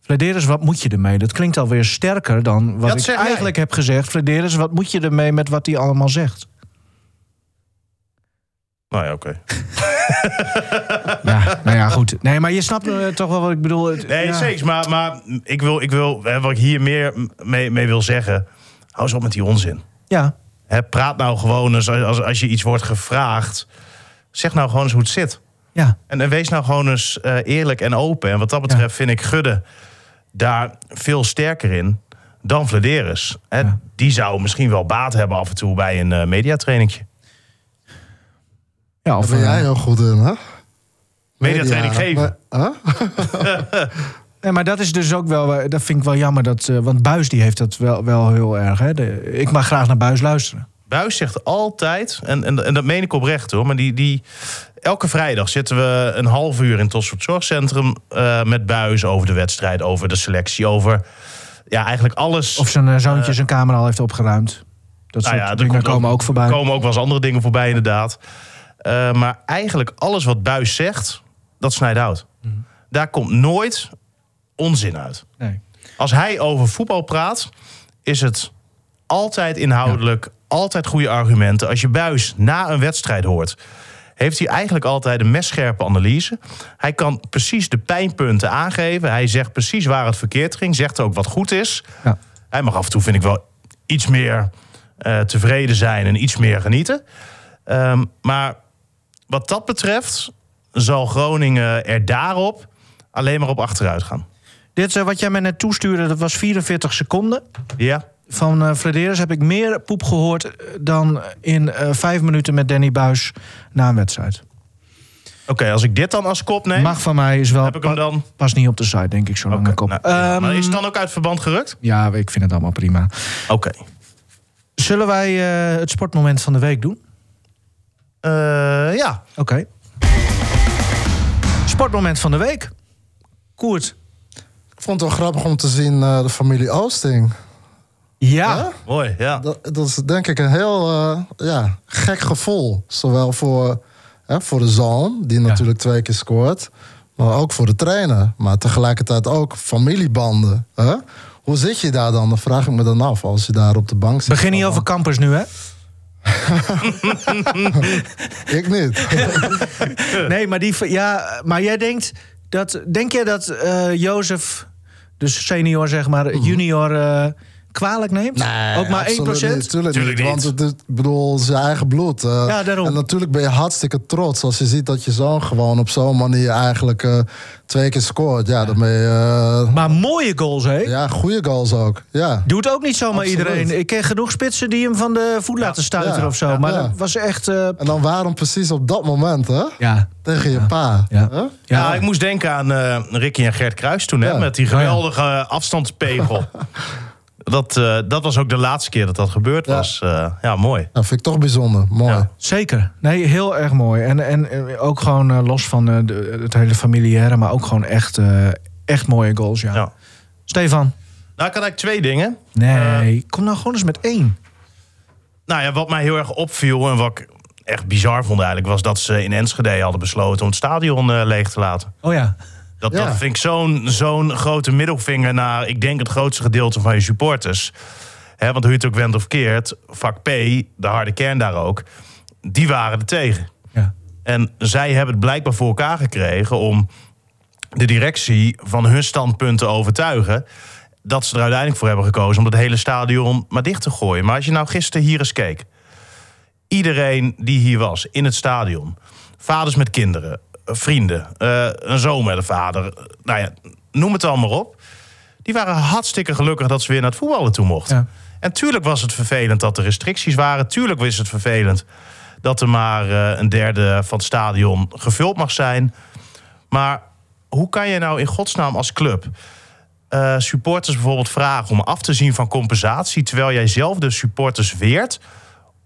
Flederis, wat moet je ermee? Dat klinkt alweer sterker dan wat Dat ik jij. eigenlijk heb gezegd. Flederis, wat moet je ermee met wat hij allemaal zegt? Nou ja, oké. Ja, nou ja, goed. Nee, maar je snapt eh, toch wel wat ik bedoel. Het- Nee, ja. zeker. Maar, maar ik wil, ik wil, hè, wat ik hier meer mee, mee wil zeggen... hou eens op met die onzin. Ja, Hè, praat nou gewoon eens, als, als je iets wordt gevraagd... zeg nou gewoon eens hoe het zit. ja. En, en wees nou gewoon eens eh, eerlijk en open. En wat dat betreft vind ik Gudde daar veel sterker in dan Vladeris. Hè, Ja. Die zou misschien wel baat hebben af en toe bij een mediatrainingje. Ja of, ben jij eh, heel goed in, hè? Mediatraining Media, geven. Huh? nee, maar dat is dus ook wel... eh, Dat vind ik wel jammer. Dat, eh, want Buis die heeft dat wel, wel heel erg. Hè? De, ik mag graag naar Buis luisteren. Buis zegt altijd, en, en, en dat meen ik oprecht hoor... maar die, die, elke vrijdag zitten we een half uur in het Zorgcentrum... eh, met Buis over de wedstrijd, over de selectie, over... Ja, eigenlijk alles. Of zijn eh, zoontje zijn kamer al heeft opgeruimd. Dat Nou soort ja, er komt komen ook voorbij. Er komen ook wel eens andere dingen voorbij, inderdaad. Eh, maar eigenlijk alles wat Buis zegt, dat snijdt hout. Mhm. Daar komt nooit onzin uit. Nee. Als hij over voetbal praat, is het altijd inhoudelijk, altijd goede argumenten. Als je Buis na een wedstrijd hoort, heeft hij eigenlijk altijd een messcherpe analyse. Hij kan precies de pijnpunten aangeven. Hij zegt precies waar het verkeerd ging. Zegt ook wat goed is. Ja. Hij mag af en toe, vind ik wel, iets meer eh, tevreden zijn en iets meer genieten. Ehm, maar wat dat betreft zal Groningen er daarop alleen maar op achteruit gaan. Dit eh, wat jij mij net toestuurde, dat was 44 seconden. Ja? Van eh Flederis heb ik meer poep gehoord eh, dan in vijf minuten met Danny Buis na een wedstrijd. Oké, als ik dit dan als kop neem, Mag van mij, is wel heb ik hem dan... pas niet op de site, denk ik, zo een kop. nou. Ehm, maar is het dan ook uit verband gerukt? Ja, ik vind het allemaal prima. Oké. Zullen wij het sportmoment van de week doen? Eh, ja. Oké. Sportmoment van de week. Koert. Ik vond het wel grappig om te zien eh, de familie Oosting. Ja. Ja? Mooi, ja. Dat, dat is denk ik een heel eh, ja, gek gevoel. Zowel voor, hè, voor de zoon, die natuurlijk twee keer scoort. Maar ook voor de trainer. Maar tegelijkertijd ook familiebanden. Hè? Hoe zit je daar dan? Dan vraag ik me dan af als je daar op de bank zit. Begin niet over campers nu, hè? Ik niet. Nee, maar, die, ja, maar jij denkt dat. Denk jij dat eh Jozef, dus senior zeg maar, junior, eh, kwalijk neemt? Ook maar 1%? absoluut niet. Want het is, bedoel, zijn eigen bloed. eh. Ja, daarom. En natuurlijk ben je hartstikke trots als je ziet dat je zoon gewoon op zo'n manier eigenlijk eh, twee keer scoort. Ja, dan ben je. eh, Maar mooie goals, hè? ja, goede goals ook. Ja. Doet ook niet zomaar Absoluut. iedereen. Ik ken genoeg spitsen die hem van de voet laten stuiteren Ja, of zo. ja, maar ja. dat was echt. eh, En dan waarom precies op dat moment, hè? ja. Tegen je pa. Ja. Ja, ik moest denken aan eh, Ricky en Gert Kruis toen, hè, met die Oh, ja. geweldige afstandspegel. Dat, eh, dat was ook de laatste keer dat dat gebeurd Ja. was. Eh, ja, mooi. Dat vind ik toch bijzonder. Mooi. Ja. Zeker. Nee, heel erg mooi. En, en eh, ook gewoon eh, los van eh, de, het hele familiaire, maar ook gewoon echt, eh, echt mooie goals. Ja. Ja. Stefan. Nou, ik had eigenlijk twee dingen. Nee, kom nou gewoon eens met één. Nou ja, wat mij heel erg opviel en wat ik echt bizar vond eigenlijk... was dat ze in Enschede hadden besloten om het stadion eh, leeg te laten. Oh ja. Dat, Ja. dat vind ik zo'n zo'n grote middelvinger naar, ik denk, het grootste gedeelte van je supporters. Want hoe je het ook went of keert, vak P, de harde kern daar ook, die waren er tegen. ja. En zij hebben het blijkbaar voor elkaar gekregen om de directie van hun standpunt te overtuigen. Dat ze er uiteindelijk voor hebben gekozen om het hele stadion maar dicht te gooien. Maar als je nou gisteren hier eens keek. Iedereen die hier was in het stadion. Vaders met kinderen, vrienden, eh, een zoon met een vader. Nou ja, noem het allemaal op. Die waren hartstikke gelukkig dat ze weer naar het voetballen toe mochten. Ja. En tuurlijk was het vervelend dat er restricties waren. Tuurlijk was het vervelend dat er maar eh, een derde van het stadion gevuld mag zijn. Maar hoe kan je nou in godsnaam als club eh, supporters bijvoorbeeld vragen om af te zien van compensatie, terwijl jij zelf de supporters weert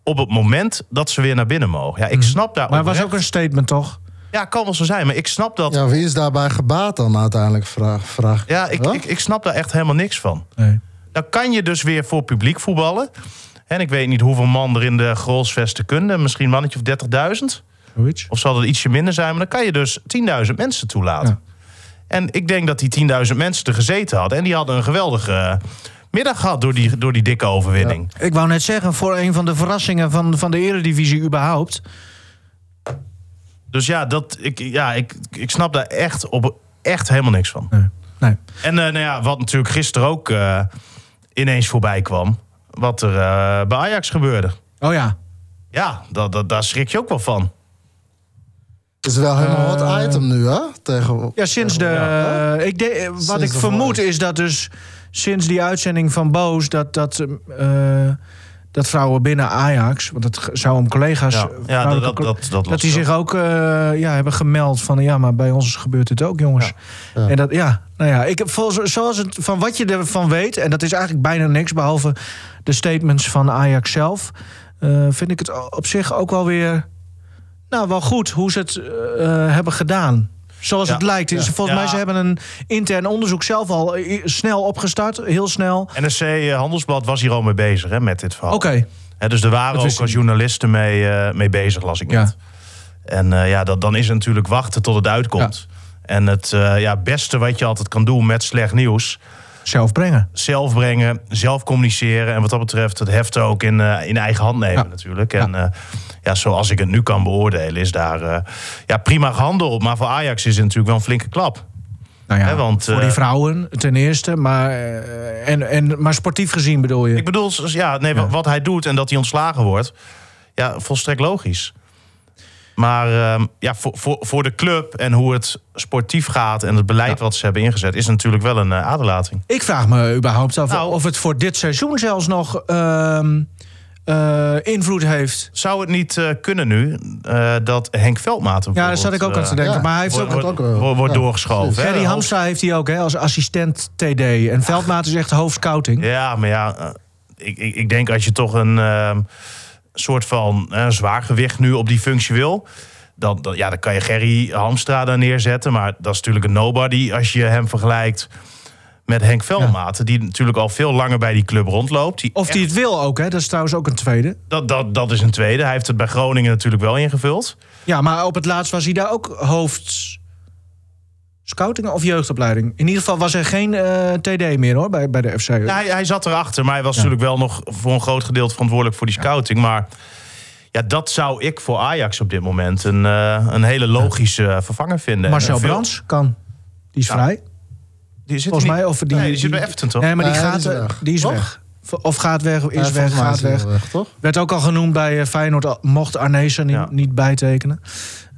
op het moment dat ze weer naar binnen mogen? Ja, ik snap daar. Mhm. Maar het was ook een statement, toch? Ja, kan wel zo zijn, maar ik snap dat. Ja, Ja, wie is daarbij gebaat dan uiteindelijk? Vraag, vraag. ik, Huh? ik, ik snap daar echt helemaal niks van. Nee. Dan kan je dus weer voor publiek voetballen. En ik weet niet hoeveel man er in de Grolsvesten kunnen. Misschien een mannetje of 30.000. Zoiets. Of zal dat ietsje minder zijn. Maar dan kan je dus 10.000 mensen toelaten. En ik denk dat die 10.000 mensen er gezeten hadden. En die hadden een geweldige eh, middag gehad door die, door die dikke overwinning. Ik wou net zeggen, voor een van de verrassingen van, van de eredivisie überhaupt. Dus ja, dat, ik, ja ik, ik snap daar echt, op, echt helemaal niks van. Nee. nee. En eh, nou ja, wat natuurlijk gisteren ook eh, ineens voorbij kwam. Wat er eh, bij Ajax gebeurde. Oh ja. Ja, dat, dat, daar schrik je ook wel van. Het is wel helemaal wat item nu, hè? Tegen, Ja, sinds de. Ja. ik de, wat Sinds ik de vermoed Voice. is dat dus sinds die uitzending van Boos dat dat. Dat vrouwen binnen Ajax, want het zou om collega's. Ja, eh, ja dat, dat, dat, dat, dat die zich ook eh, ja, hebben gemeld van ja, maar bij ons gebeurt dit ook, jongens. Ja. Ja. En dat ja, nou ja, ik heb volgens zoals het van wat je ervan weet, en dat is eigenlijk bijna niks behalve de statements van Ajax zelf, eh, vind ik het op zich ook wel weer, nou wel goed hoe ze het hebben gedaan. Zoals Ja. het lijkt. Ja. Volgens Ja. mij ze hebben een intern onderzoek zelf al eh, snel opgestart, heel snel. NRC eh, Handelsblad was hier al mee bezig hè, met dit verhaal. Oké, dus er waren ook als journalisten mee, eh, mee bezig, las ik net. En ja, dat, dan is het natuurlijk wachten tot het uitkomt. En het ja, beste wat je altijd kan doen met slecht nieuws... zelf brengen. zelf brengen, zelf communiceren... en wat dat betreft het heft ook in, eh, in eigen hand nemen Ja. natuurlijk. En ja. ja, zoals ik het nu kan beoordelen, is daar eh, ja, prima gehandeld. Maar voor Ajax is het natuurlijk wel een flinke klap. Nou ja, want, voor eh, die vrouwen ten eerste, maar, eh, en, en, maar sportief gezien bedoel je? Ik bedoel, ja, nee, Ja. wat hij doet en dat hij ontslagen wordt, ja, volstrekt logisch. Maar ehm, ja, voor, voor, voor de club en hoe het sportief gaat en het beleid wat ze hebben ingezet, is het natuurlijk wel een uh, aderlating. Ik vraag me überhaupt af Nou. of het voor dit seizoen zelfs nog ehm, eh, invloed heeft. Zou het niet eh, kunnen nu dat Henk Veldmaat Ja, daar zat ik ook aan te denken. ja. maar hij heeft Wordt, ook... wordt, wordt, Ja, doorgeschoven. Gerry Hamstra heeft hij ook hè, als assistent TD. En Veldmaat is echt hoofdscouting. Ja, maar ja, ik, ik, ik denk als je toch een ehm, soort van eh, zwaargewicht nu op die functie wil. Dan, dan, ja, dan kan je Gerry Hamstra daar neerzetten. Maar dat is natuurlijk een nobody als je hem vergelijkt met Henk Veldmaten. Die natuurlijk al veel langer bij die club rondloopt. Die Of die het wil ook, hè? dat is trouwens ook een tweede. dat, dat, dat is een tweede. Hij heeft het bij Groningen natuurlijk wel ingevuld. Ja, maar op het laatst was hij daar ook hoofd... Scouting of jeugdopleiding? In ieder geval was er geen eh, TD meer hoor, bij, bij de FC. Ja, hij, hij zat erachter, maar hij was natuurlijk wel nog voor een groot gedeelte verantwoordelijk voor die scouting. Maar ja, dat zou ik voor Ajax op dit moment een, eh, een hele logische eh, vervanger vinden. Marcel veel- Brands kan. Die is Ja. vrij. Die zit Volgens niet- mij. Of die, nee, die zit bij Everton toch? Nee, maar die Nee, gaat die is weg. Die is weg. Of gaat weg, is Ja, weg, gaat is weg. toch? Werd ook al genoemd bij Feyenoord, mocht Arnezen niet, Ja. niet bijtekenen.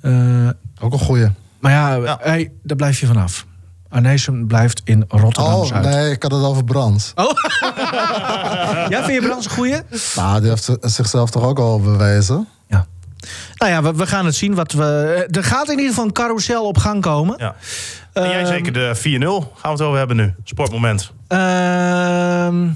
Eh, Ook een goeie. Maar ja, Ja. Hey, daar blijf je vanaf. Arnezen blijft in Rotterdam-Zuid. Oh, nee, ik had het over Brands. Ja, vind je Brands een goeie? Nou, die heeft zi- zichzelf toch ook al bewezen. Ja. Nou ja, we, we gaan het zien. Wat we, er gaat in ieder geval een carousel op gang komen. Ja. En jij Ehm, zeker de 4-0 gaan we het over hebben nu. Sportmoment. Ehm,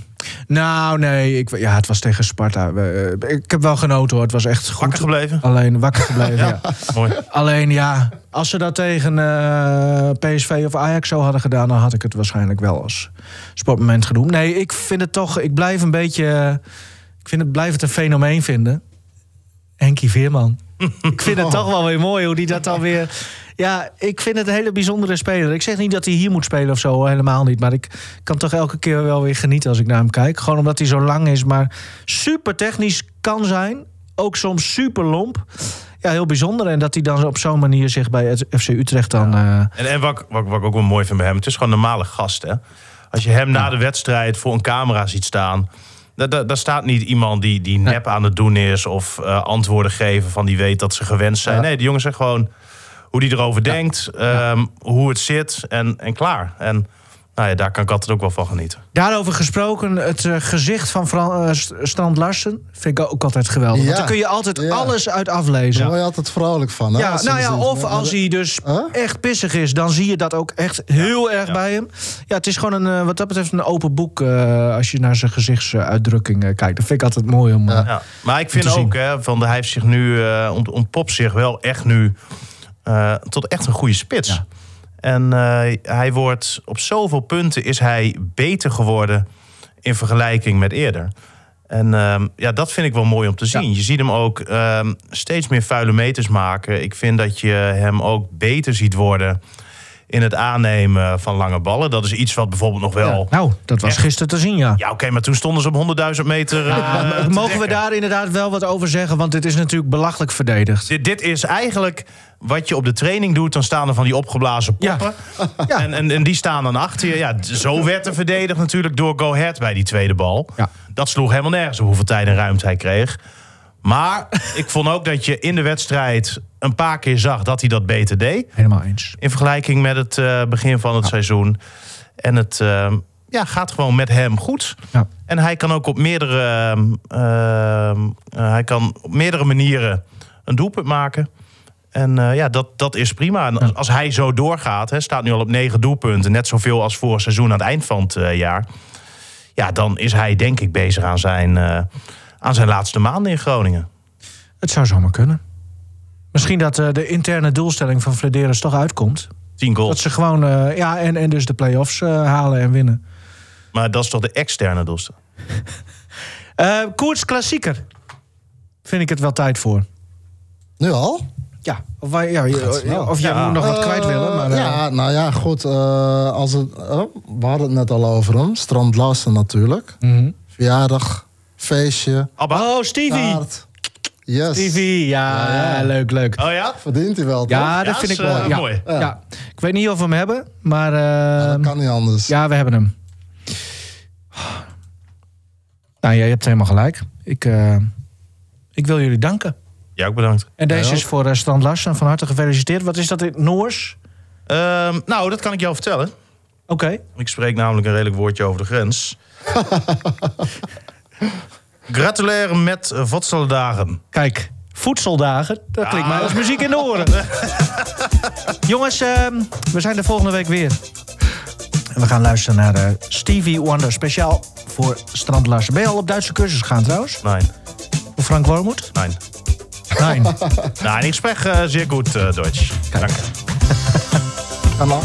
nou, nee. Ik, ja, het was tegen Sparta. We- eh, Ik heb wel genoten hoor. Het was echt goed. Wakker gebleven? Alleen wakker gebleven, ja. Mooi. Alleen ja, als ze dat tegen eh, PSV of Ajax zo hadden gedaan... dan had ik het waarschijnlijk wel als sportmoment genoemd. Nee, ik vind het toch... Ik blijf een beetje... Ik vind het, blijf het een fenomeen vinden. Henkie Veerman. Ik vind het toch wel weer mooi hoe die dat dan weer... Ja, ik vind het een hele bijzondere speler. Ik zeg niet dat hij hier moet spelen of zo, helemaal niet. Maar ik kan toch elke keer wel weer genieten als ik naar hem kijk. Gewoon omdat hij zo lang is, maar super technisch kan zijn. Ook soms super lomp. Ja, heel bijzonder. En dat hij dan op zo'n manier zich bij het FC Utrecht dan... eh, En, en wat, ik- wat, wat ik ook wel mooi vind bij hem, het is gewoon een normale gast. Hè? Als je hem na de wedstrijd voor een camera ziet staan... Daar, staat niet iemand die, die nep aan het doen is... of eh, antwoorden geven van die weet dat ze gewenst zijn. Nee, die jongen zegt gewoon hoe die erover denkt, ehm, hoe het zit en, en klaar. En nou ja, daar kan ik altijd ook wel van genieten. Daarover gesproken, het eh, gezicht van Fran, eh, St- Strand Larsen vind ik ook altijd geweldig. Want Ja. daar kun je altijd Ja. alles uit Daar aflezen. word je altijd vrolijk van. Hè? Ja, Als nou ja, ziet. of als hij dus Huh? echt pissig is, dan zie je dat ook echt heel erg bij hem. Ja, het is gewoon een, eh, wat dat betreft een open boek eh, als je naar zijn gezichtsuitdrukking kijkt. Dat vind ik altijd mooi om. Ja. Maar ik vind ook, hè, van de, hij heeft zich nu, ont- ontpopt zich wel echt nu eh, tot echt een goede spits. En eh, hij wordt op zoveel punten is hij beter geworden in vergelijking met eerder. En ehm, ja, dat vind ik wel mooi om te zien. Je ziet hem ook ehm, steeds meer vuile meters maken. Ik vind dat je hem ook beter ziet worden in het aannemen van lange ballen. Dat is iets wat bijvoorbeeld nog wel... ja. Nou, dat was Echt? gisteren te zien, ja. Ja, oké, maar toen stonden ze op 100.000 meter. eh, Ja, mogen we daar inderdaad wel wat over zeggen? Want dit is natuurlijk belachelijk verdedigd. Dit, dit is eigenlijk wat je op de training doet. Dan staan er van die opgeblazen poppen. Ja. En, en, en die staan dan achter je. Ja, zo werd er verdedigd natuurlijk door Go Ahead bij die tweede bal. Ja. Dat sloeg helemaal nergens op hoeveel tijd en ruimte hij kreeg. Maar ik vond ook dat je in de wedstrijd een paar keer zag dat hij dat beter deed. Helemaal eens. In vergelijking met het eh, begin van het seizoen. En het eh, ja, gaat gewoon met hem goed. Ja. En hij kan ook op meerdere, ehm, ehm, eh, hij kan op meerdere manieren een doelpunt maken. En eh, ja, dat, dat is prima. En als, als hij zo doorgaat, hè, staat nu al op negen doelpunten, net zoveel als vorig seizoen aan het eind van het jaar. Ja, dan is hij denk ik bezig aan zijn, aan zijn laatste maanden in Groningen. Het zou zomaar kunnen. Misschien dat eh, de interne doelstelling van Flederis toch uitkomt. Tien Dat goals. ze gewoon, eh, ja, en, en dus de play-offs eh, halen en winnen. Maar dat is toch de externe doelstelling? Eh koers klassieker. Vind ik het wel tijd voor. Nu al? Ja, of, wij, ja, je- snel. of jij Ja. moet nog wat kwijt willen. Maar, ja, nou ja, goed. eh, als het, eh, we hadden het net al over hem. Strand Larsen natuurlijk. mhm. Verjaardag, feestje, Abba? Oh, Stevie. taart. Yes. Stevie, ja, Ja, ja. leuk, leuk. Oh ja? Verdient hij wel, toch? Ja, dat Ja, vind is, ik mooi. eh, ja. mooi. Ja. Ja. Ik weet niet of we hem hebben, maar Ja, dat kan niet anders. ja, we hebben hem. Nou, jij hebt helemaal gelijk. Ik, eh, ik wil jullie danken. Ja, ook bedankt. En deze Ja. is voor eh, Strand Larsen. Van harte gefeliciteerd. Wat is dat in Noors? Ehm, nou, dat kan ik jou vertellen. Oké. Ik spreek namelijk een redelijk woordje over de grens. Gratuleren met Votseldagen. Kijk, voedseldagen. Dat klinkt mij als muziek in de oren. Jongens, ehm, we zijn de volgende week weer. En we gaan luisteren naar eh, Stevie Wonder. Speciaal voor Strand. Ben je al op Duitse cursus gegaan trouwens? Nee, Voor Frank Wormoed? nee. Nee. Nou, ik spreek eh, zeer goed eh, Duits. Dank. Kan